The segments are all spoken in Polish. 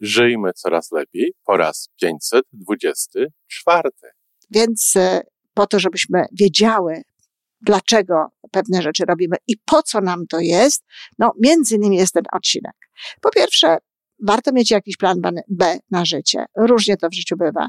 Żyjmy coraz lepiej po raz 524. Więc e, po to, żebyśmy wiedziały, dlaczego pewne rzeczy robimy i po co nam to jest, no między innymi jest ten odcinek. Po pierwsze, warto mieć jakiś plan B na życie. Różnie to w życiu bywa.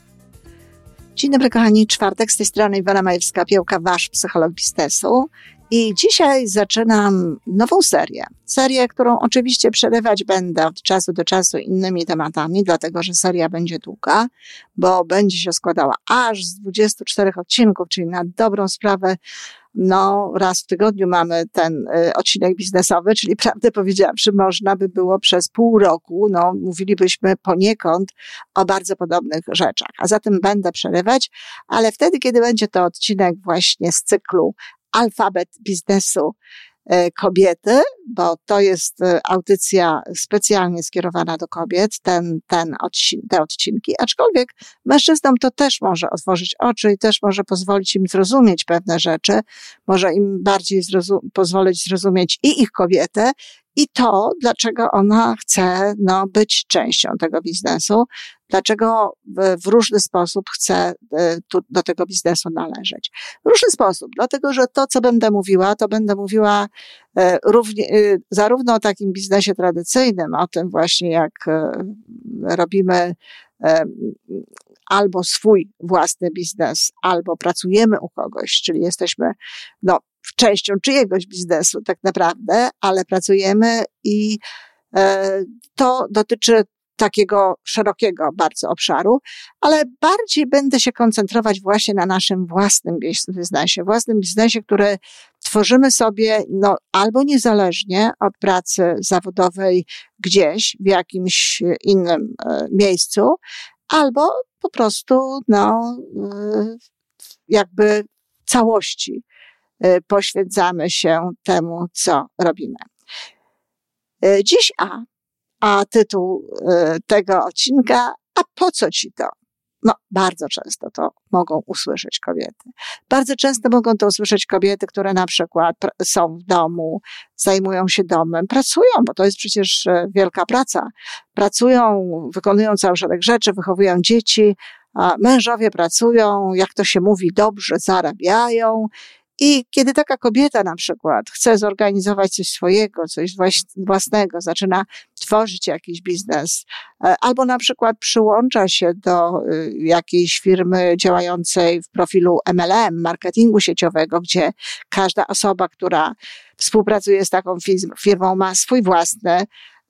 Dzień dobry kochani, czwartek z tej strony Iwona Majewska-Piołka, wasz psycholog biznesu. I dzisiaj zaczynam nową serię. Serię, którą oczywiście przerywać będę od czasu do czasu innymi tematami, dlatego że seria będzie długa, bo będzie się składała aż z 24 odcinków, czyli na dobrą sprawę no, raz w tygodniu mamy ten y, odcinek biznesowy, czyli prawdę powiedziawszy, można by było przez pół roku, no, mówilibyśmy poniekąd o bardzo podobnych rzeczach. A zatem będę przerywać, ale wtedy, kiedy będzie to odcinek właśnie z cyklu alfabet biznesu kobiety, bo to jest e, audycja specjalnie skierowana do kobiet, ten, ten odcin te odcinki, aczkolwiek mężczyznom to też może otworzyć oczy i też może pozwolić im zrozumieć pewne rzeczy, może im bardziej zrozum pozwolić zrozumieć i ich kobietę, i to, dlaczego ona chce no, być częścią tego biznesu, dlaczego w, w różny sposób chce e, tu, do tego biznesu należeć. W różny sposób, dlatego że to, co będę mówiła, to będę mówiła e, równie, e, zarówno o takim biznesie tradycyjnym, o tym właśnie jak robimy albo swój własny biznes, albo pracujemy u kogoś, czyli jesteśmy no, częścią czyjegoś biznesu tak naprawdę, ale pracujemy i e, to dotyczy takiego szerokiego bardzo obszaru, ale bardziej będę się koncentrować właśnie na naszym własnym biznesie, własnym biznesie, który tworzymy sobie no, albo niezależnie od pracy zawodowej gdzieś w jakimś innym e, miejscu, albo po prostu no, e, jakby całości poświęcamy się temu, co robimy. E, dziś A, a tytuł e, tego odcinka, a po co ci to? No, bardzo często to mogą usłyszeć kobiety. Bardzo często mogą to usłyszeć kobiety, które na przykład są w domu, zajmują się domem, pracują, bo to jest przecież wielka praca. Pracują, wykonują cały szereg rzeczy, wychowują dzieci, mężowie pracują, jak to się mówi, dobrze zarabiają i kiedy taka kobieta na przykład chce zorganizować coś swojego, coś własnego, zaczyna tworzyć jakiś biznes, e, albo na przykład przyłącza się do y, jakiejś firmy działającej w profilu MLM, marketingu sieciowego, gdzie każda osoba, która współpracuje z taką firmą, ma swój własny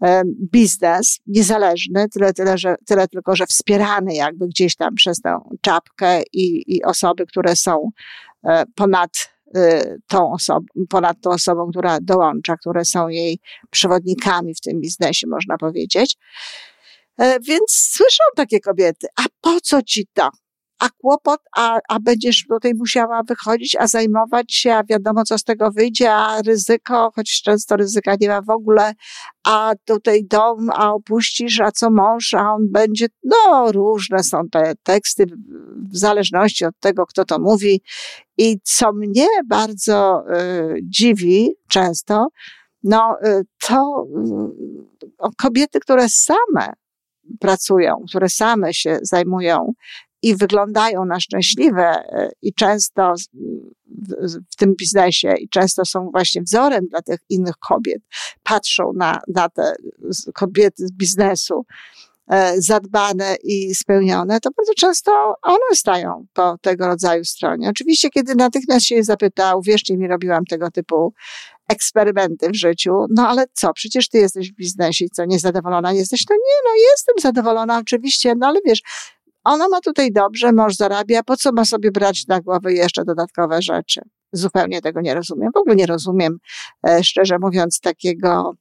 e, biznes niezależny, tyle, tyle, że, tyle tylko, że wspierany jakby gdzieś tam przez tę czapkę i, i osoby, które są e, ponad tą osobą, ponad tą osobą, która dołącza, które są jej przewodnikami w tym biznesie, można powiedzieć. E, więc słyszą takie kobiety, a po co ci to? A kłopot, a, a będziesz tutaj musiała wychodzić, a zajmować się, a wiadomo, co z tego wyjdzie, a ryzyko, choć często ryzyka nie ma w ogóle, a tutaj dom, a opuścisz, a co mąż, a on będzie, no różne są te teksty w zależności od tego, kto to mówi. I co mnie bardzo y, dziwi często, no y, to y, kobiety, które same pracują, które same się zajmują i wyglądają na szczęśliwe e, i często w tym biznesie i często są właśnie wzorem dla tych innych kobiet, patrzą na, na te kobiety z biznesu, e, zadbane i spełnione, to bardzo często one stają po tego rodzaju stronie. Oczywiście, kiedy natychmiast się je zapyta, uwierzcie mi, robiłam tego typu eksperymenty w życiu, no ale co, przecież ty jesteś w biznesie i co, niezadowolona jesteś? No nie, no jestem zadowolona oczywiście, no ale wiesz, ona ma tutaj dobrze, mąż zarabia, po co ma sobie brać na głowę jeszcze dodatkowe rzeczy? zupełnie tego nie rozumiem. W ogóle nie rozumiem, e, szczerze mówiąc, takiego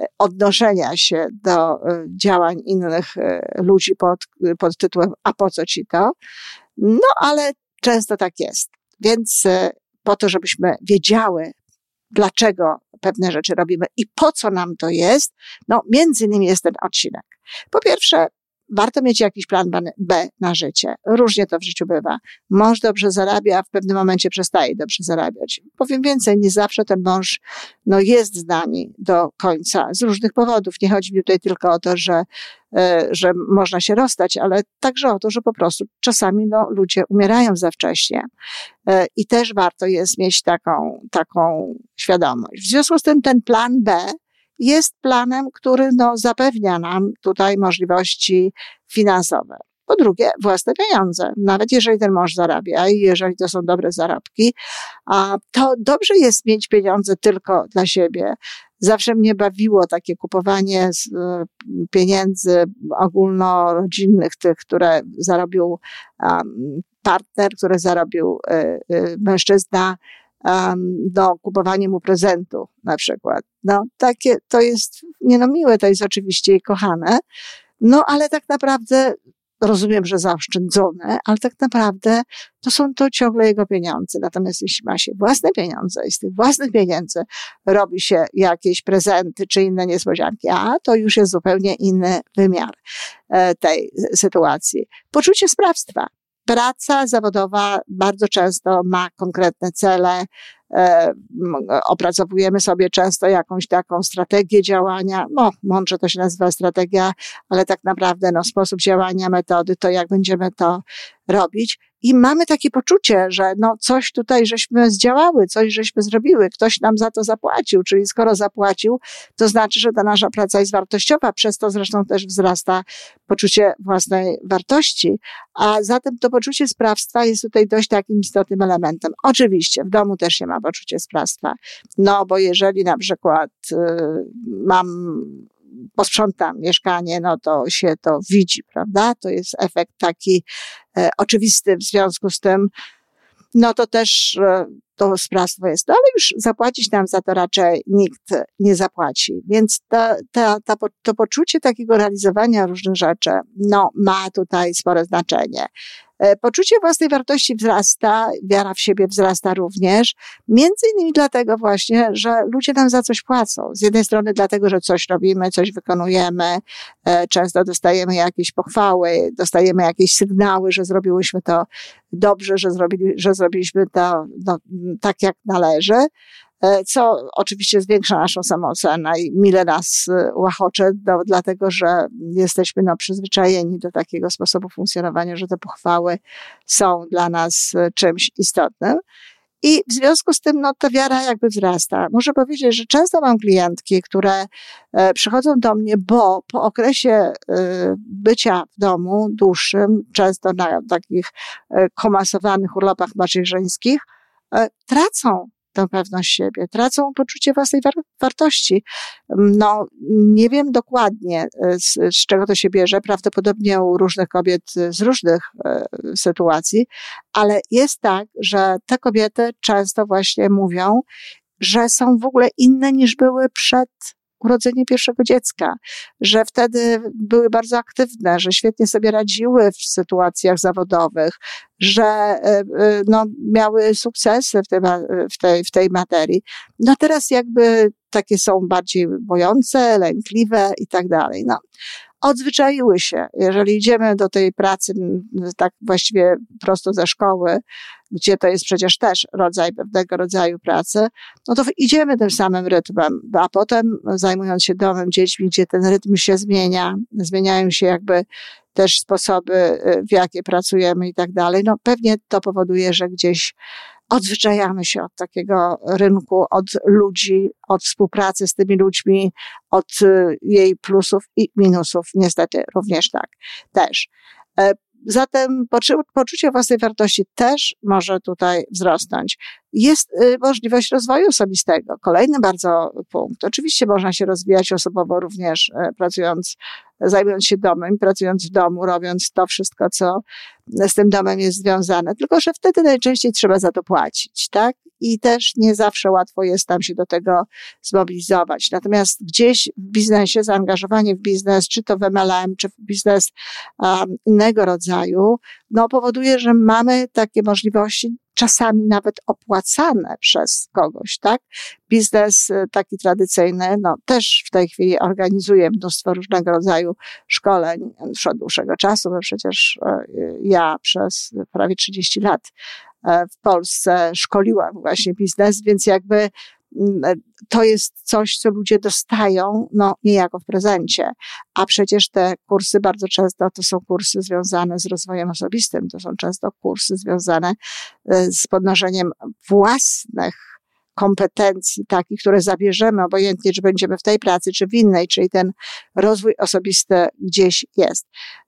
e, odnoszenia się do działań innych ludzi pod, pod tytułem a po co ci to? No, ale często tak jest. Więc po to, żebyśmy wiedziały, dlaczego pewne rzeczy robimy i po co nam to jest, no między innymi jest ten odcinek. Po pierwsze, warto mieć jakiś plan B na życie. Różnie to w życiu bywa. Mąż dobrze zarabia, a w pewnym momencie przestaje dobrze zarabiać. Powiem więcej, nie zawsze ten mąż no, jest z nami do końca z różnych powodów. Nie chodzi mi tutaj tylko o to, że, e, że można się rozstać, ale także o to, że po prostu czasami no, ludzie umierają za wcześnie. E, I też warto jest mieć taką, taką świadomość. W związku z tym ten plan B jest planem, który no, zapewnia nam tutaj możliwości finansowe. Po drugie, własne pieniądze. Nawet jeżeli ten mąż zarabia i jeżeli to są dobre zarobki, to dobrze jest mieć pieniądze tylko dla siebie. Zawsze mnie bawiło takie kupowanie e, pieniędzy ogólnorodzinnych, tych, które zarobił partner, które zarobił y, mężczyzna do kupowania mu prezentu na przykład. No, takie, to jest, nie no miłe, to jest oczywiście i kochane, no ale tak naprawdę rozumiem, że zaoszczędzone, ale tak naprawdę to są to ciągle jego pieniądze. Natomiast jeśli ma się własne pieniądze i z tych własnych pieniędzy robi się jakieś prezenty czy inne niespodzianki, a to już jest zupełnie inny wymiar e, tej sytuacji. Poczucie sprawstwa praca zawodowa bardzo często ma konkretne cele. E, opracowujemy sobie często jakąś taką strategię działania. No, mądrze to się nazywa strategia, ale tak naprawdę no, sposób działania, metody, to jak będziemy to robić. I mamy takie poczucie, że no coś tutaj żeśmy zdziałały, coś żeśmy zrobiły, ktoś nam za to zapłacił, czyli skoro zapłacił, to znaczy, że ta nasza praca jest wartościowa, przez to zresztą też wzrasta poczucie własnej wartości, a zatem to poczucie sprawstwa jest tutaj dość takim istotnym elementem. Oczywiście w domu też się ma poczucie sprawstwa, no bo jeżeli na przykład y, mam posprzątam mieszkanie, no to się to widzi, prawda? To jest efekt taki e, oczywisty w związku z tym, no to też e, to sprawstwo jest. No ale już zapłacić nam za to raczej nikt nie zapłaci. Więc ta, ta, ta, to poczucie takiego realizowania różnych rzeczy, no ma tutaj spore znaczenie. E, poczucie własnej wartości wzrasta, wiara w siebie wzrasta również, między innymi dlatego właśnie, że ludzie nam za coś płacą. Z jednej strony dlatego, że coś robimy, coś wykonujemy, e, często dostajemy jakieś pochwały, dostajemy jakieś sygnały, że zrobiłyśmy to dobrze, że, zrobili, że zrobiliśmy to no, tak, jak należy. E, co oczywiście zwiększa naszą samoocenę i mile nas e, łachocze, no, dlatego że jesteśmy no, przyzwyczajeni do takiego sposobu funkcjonowania, że te pochwały są dla nas e, czymś istotnym. I w związku z tym, no, ta wiara jakby wzrasta. Muszę powiedzieć, że często mam klientki, które przychodzą do mnie, bo po okresie bycia w domu dłuższym, często na takich komasowanych urlopach macierzyńskich, tracą tę pewność siebie, tracą poczucie własnej war wartości. No, nie wiem dokładnie, e, z, z, czego to się bierze, prawdopodobnie u różnych kobiet z różnych e, sytuacji, ale jest tak, że te kobiety często właśnie mówią, że są w ogóle inne niż były przed urodzenie pierwszego dziecka, że wtedy były bardzo aktywne, że świetnie sobie radziły w sytuacjach zawodowych, że e, e, no, miały sukcesy w tej, w, tej, w tej materii. No teraz jakby takie są bardziej bojące, lękliwe i tak dalej. No odzwyczaiły się. Jeżeli idziemy do tej pracy tak właściwie prosto ze szkoły, gdzie to jest przecież też rodzaj pewnego rodzaju pracy, no to idziemy tym samym rytmem, a potem zajmując się domem, dziećmi, gdzie ten rytm się zmienia, zmieniają się jakby też sposoby, w jakie pracujemy i tak dalej, no pewnie to powoduje, że gdzieś odzwyczajamy się od takiego rynku, od ludzi, od współpracy z tymi ludźmi, od y, jej plusów i minusów. Niestety również tak. Też. E, zatem poczucie własnej wartości też może tutaj wzrosnąć. jest y, możliwość rozwoju osobistego. Kolejny bardzo punkt. Oczywiście można się rozwijać osobowo również e, pracując, zajmując się domem, pracując w domu, robiąc to wszystko, co z tym domem jest związane. Tylko, że wtedy najczęściej trzeba za to płacić, tak? I też nie zawsze łatwo jest tam się do tego zmobilizować. Natomiast gdzieś w biznesie, zaangażowanie w biznes, czy to w MLM, czy w biznes um, innego rodzaju, no powoduje, że mamy takie możliwości czasami nawet opłacane przez kogoś, tak? Biznes y, taki tradycyjny, no też w tej chwili organizuje mnóstwo różnego rodzaju szkoleń już od dłuższego czasu, bo przecież y, ja przez prawie 30 lat e, w Polsce szkoliłam właśnie biznes, więc jakby to jest coś, co ludzie dostają, no, niejako w prezencie. A przecież te kursy bardzo często to są kursy związane z rozwojem osobistym, to są często kursy związane e, z podnoszeniem własnych kompetencji takich, które zabierzemy, obojętnie czy będziemy w tej pracy, czy w innej, czyli ten rozwój osobisty gdzieś jest.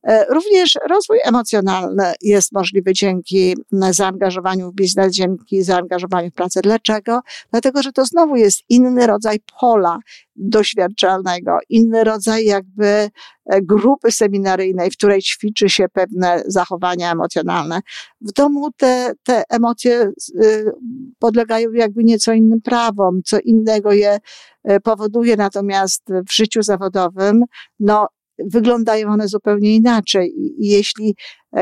E, również rozwój emocjonalny jest możliwy dzięki zaangażowaniu w biznes, dzięki zaangażowaniu w pracę. Dlaczego? Dlatego, że to znowu jest inny rodzaj pola doświadczalnego, inny rodzaj jakby e, grupy seminaryjnej, w której ćwiczy się pewne zachowania emocjonalne. W domu te, te emocje y, podlegają jakby nieco innym prawom, co innego je e, powoduje, natomiast w życiu zawodowym, no, wyglądają one zupełnie inaczej. I jeśli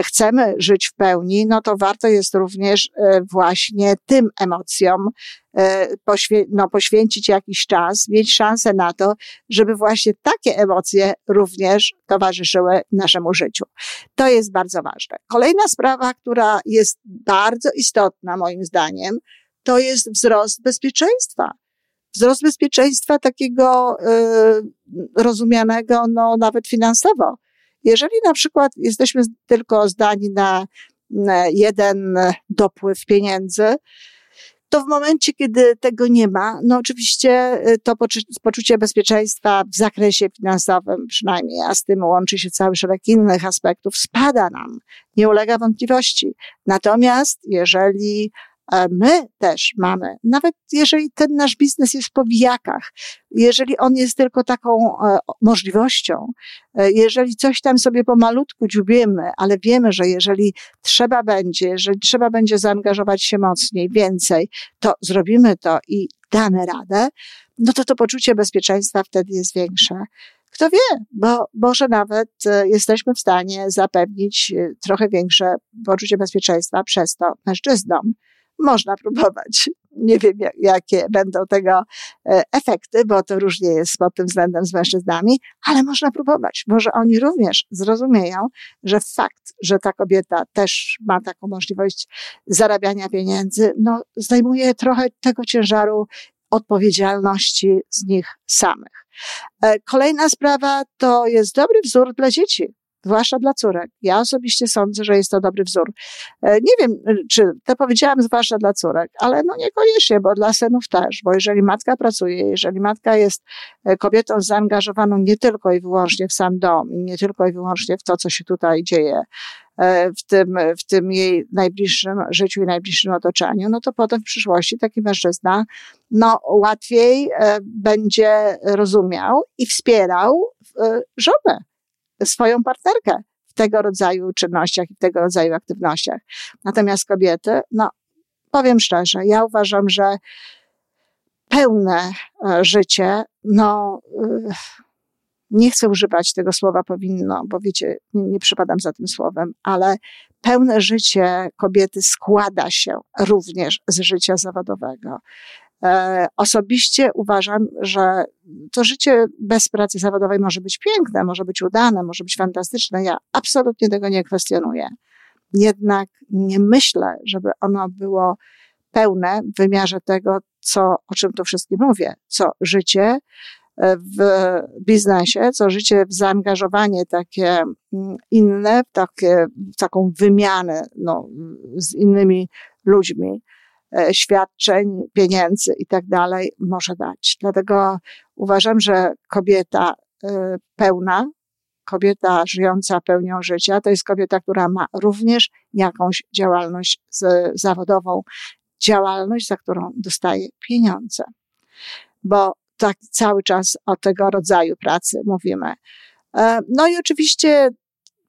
chcemy żyć w pełni, no to warto jest również e, właśnie tym emocjom e, no, poświęcić jakiś czas, mieć szansę na to, żeby właśnie takie emocje również towarzyszyły naszemu życiu. To jest bardzo ważne. Kolejna sprawa, która jest bardzo istotna moim zdaniem, to jest wzrost bezpieczeństwa wzrost bezpieczeństwa takiego y, rozumianego no, nawet finansowo. Jeżeli na przykład jesteśmy tylko zdani na, jeden dopływ pieniędzy, to w momencie, kiedy tego nie ma, no oczywiście y, to poczucie bezpieczeństwa w zakresie finansowym przynajmniej, a z tym łączy się cały szereg innych aspektów, spada nam. Nie ulega wątpliwości. Natomiast jeżeli my też mamy, nawet jeżeli ten nasz biznes jest w powijakach, jeżeli on jest tylko taką e, możliwością, e, jeżeli coś tam sobie pomalutku dziubimy, ale wiemy, że jeżeli trzeba będzie, jeżeli trzeba będzie zaangażować się mocniej, więcej, to zrobimy to i damy radę, no to to poczucie bezpieczeństwa wtedy jest większe. Kto wie, bo może nawet e, jesteśmy w stanie zapewnić trochę większe poczucie bezpieczeństwa przez to mężczyznom. Można próbować. Nie wiem, jakie będą tego e, efekty, bo to różnie jest pod tym względem z mężczyznami, ale można próbować. Może oni również zrozumieją, że fakt, że ta kobieta też ma taką możliwość zarabiania pieniędzy, no, zdejmuje trochę tego ciężaru odpowiedzialności z nich samych. E, kolejna sprawa to jest dobry wzór dla dzieci zwłaszcza dla córek. Ja osobiście sądzę, że jest to dobry wzór. E, nie wiem, czy to powiedziałam zwłaszcza dla córek, ale no niekoniecznie, bo dla synów też, bo jeżeli matka pracuje, jeżeli matka jest e, kobietą zaangażowaną nie tylko i wyłącznie w sam dom, nie tylko i wyłącznie w to, co się tutaj dzieje, e, w tym, w tym jej najbliższym życiu i najbliższym otoczeniu, no to potem w przyszłości taki mężczyzna, no łatwiej będzie rozumiał i wspierał żonę swoją partnerkę w tego rodzaju czynnościach i w tego rodzaju aktywnościach. Natomiast kobiety, no, powiem szczerze, ja uważam, że pełne e, życie, no, e, nie chcę używać tego słowa powinno, bo wiecie, nie, nie przypadam za tym słowem, ale pełne życie kobiety składa się również z życia zawodowego. E, osobiście uważam, że to życie bez pracy zawodowej może być piękne, może być udane, może być fantastyczne. Ja absolutnie tego nie kwestionuję. Jednak nie myślę, żeby ono było pełne w wymiarze tego, co, o czym tu wszystkim mówię, co życie e, w biznesie, co życie w zaangażowanie takie mm, inne, takie, taką wymianę no, z innymi ludźmi, świadczeń, pieniędzy i tak dalej może dać. Dlatego uważam, że kobieta e, pełna, kobieta żyjąca pełnią życia, to jest kobieta, która ma również jakąś działalność zawodową. działalność, za którą dostaje pieniądze. Bo tak cały czas o tego rodzaju pracy mówimy. E, no i oczywiście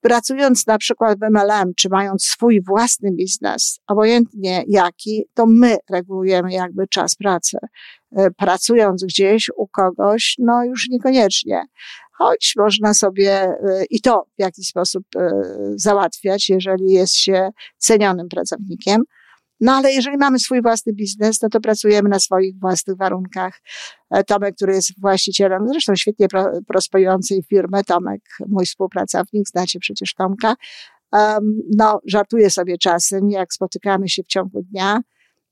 pracując na przykład w MLM, czy mając swój własny biznes, obojętnie jaki, to my regulujemy jakby czas pracy. E, pracując gdzieś u kogoś, no już niekoniecznie. Choć można sobie e, i to w jakiś sposób załatwiać, jeżeli jest się cenionym pracownikiem. No ale jeżeli mamy swój własny biznes, no to pracujemy na swoich własnych warunkach. E, Tomek, który jest właścicielem, zresztą świetnie prosperującej firmy, Tomek, mój współpracownik, znacie przecież Tomka, no żartuje sobie czasem, jak spotykamy się w ciągu dnia,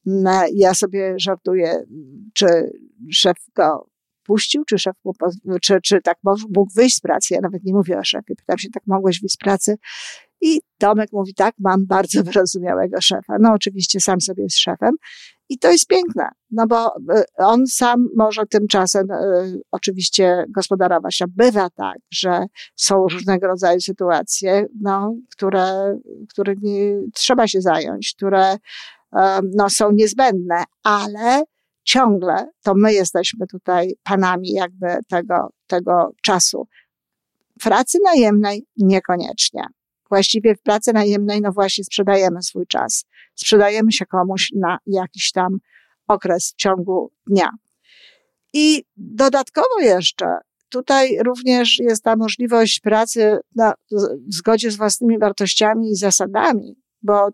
no, ja sobie żartuję, czy szef go puścił, czy szef mu, czy, czy tak mógł wyjść z pracy. Ja nawet nie mówię o szefie. Pytam się, tak mogłeś wyjść z pracy? I Tomek mówi, tak, mam bardzo wyrozumiałego szefa. No oczywiście sam sobie jest szefem. I to jest piękne, no bo e, on sam może tymczasem y, oczywiście gospodarować. A bywa tak, że są różnego rodzaju sytuacje, no, które, którymi trzeba się zająć, które y, no, są niezbędne, ale ciągle to my jesteśmy tutaj panami jakby tego, tego czasu. Pracy najemnej niekoniecznie. Właściwie w pracy najemnej, no właśnie sprzedajemy swój czas. Sprzedajemy się komuś na jakiś tam okres w ciągu dnia. I dodatkowo jeszcze tutaj również jest ta możliwość pracy na, w zgodzie z własnymi wartościami i zasadami, bo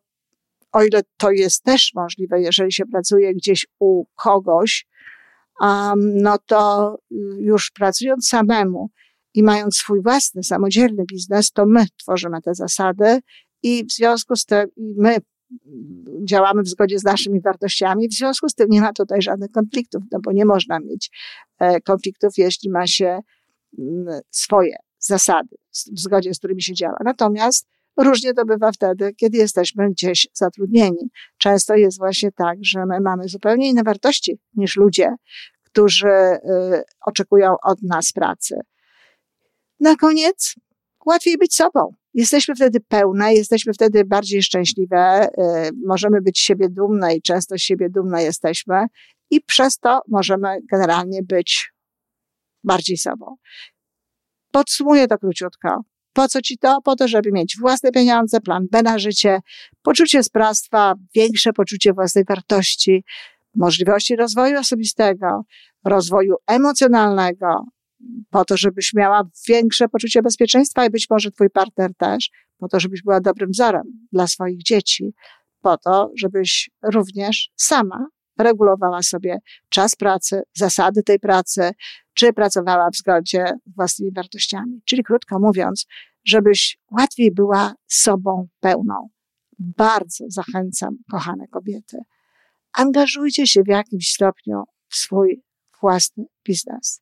o ile to jest też możliwe, jeżeli się pracuje gdzieś u kogoś, um, no to już pracując samemu i mając swój własny, samodzielny biznes, to my tworzymy te zasady i w związku z tym my działamy w zgodzie z naszymi wartościami, w związku z tym nie ma tutaj żadnych konfliktów, no bo nie można mieć e, konfliktów, jeśli ma się mm, swoje zasady, w zgodzie z którymi się działa. Natomiast Różnie to bywa wtedy, kiedy jesteśmy gdzieś zatrudnieni. Często jest właśnie tak, że my mamy zupełnie inne wartości niż ludzie, którzy y, oczekują od nas pracy. Na koniec, łatwiej być sobą. Jesteśmy wtedy pełne, jesteśmy wtedy bardziej szczęśliwe, y, możemy być siebie dumne i często siebie dumne jesteśmy i przez to możemy generalnie być bardziej sobą. Podsumuję to króciutko. Po co ci to? Po to, żeby mieć własne pieniądze, plan B na życie, poczucie sprawstwa, większe poczucie własnej wartości, możliwości rozwoju osobistego, rozwoju emocjonalnego, po to, żebyś miała większe poczucie bezpieczeństwa i być może twój partner też, po to, żebyś była dobrym wzorem dla swoich dzieci, po to, żebyś również sama regulowała sobie czas pracy, zasady tej pracy, czy pracowała w zgodzie z własnymi wartościami. Czyli krótko mówiąc, żebyś łatwiej była sobą pełną. Bardzo zachęcam, kochane kobiety. Angażujcie się w jakimś stopniu w swój własny biznes.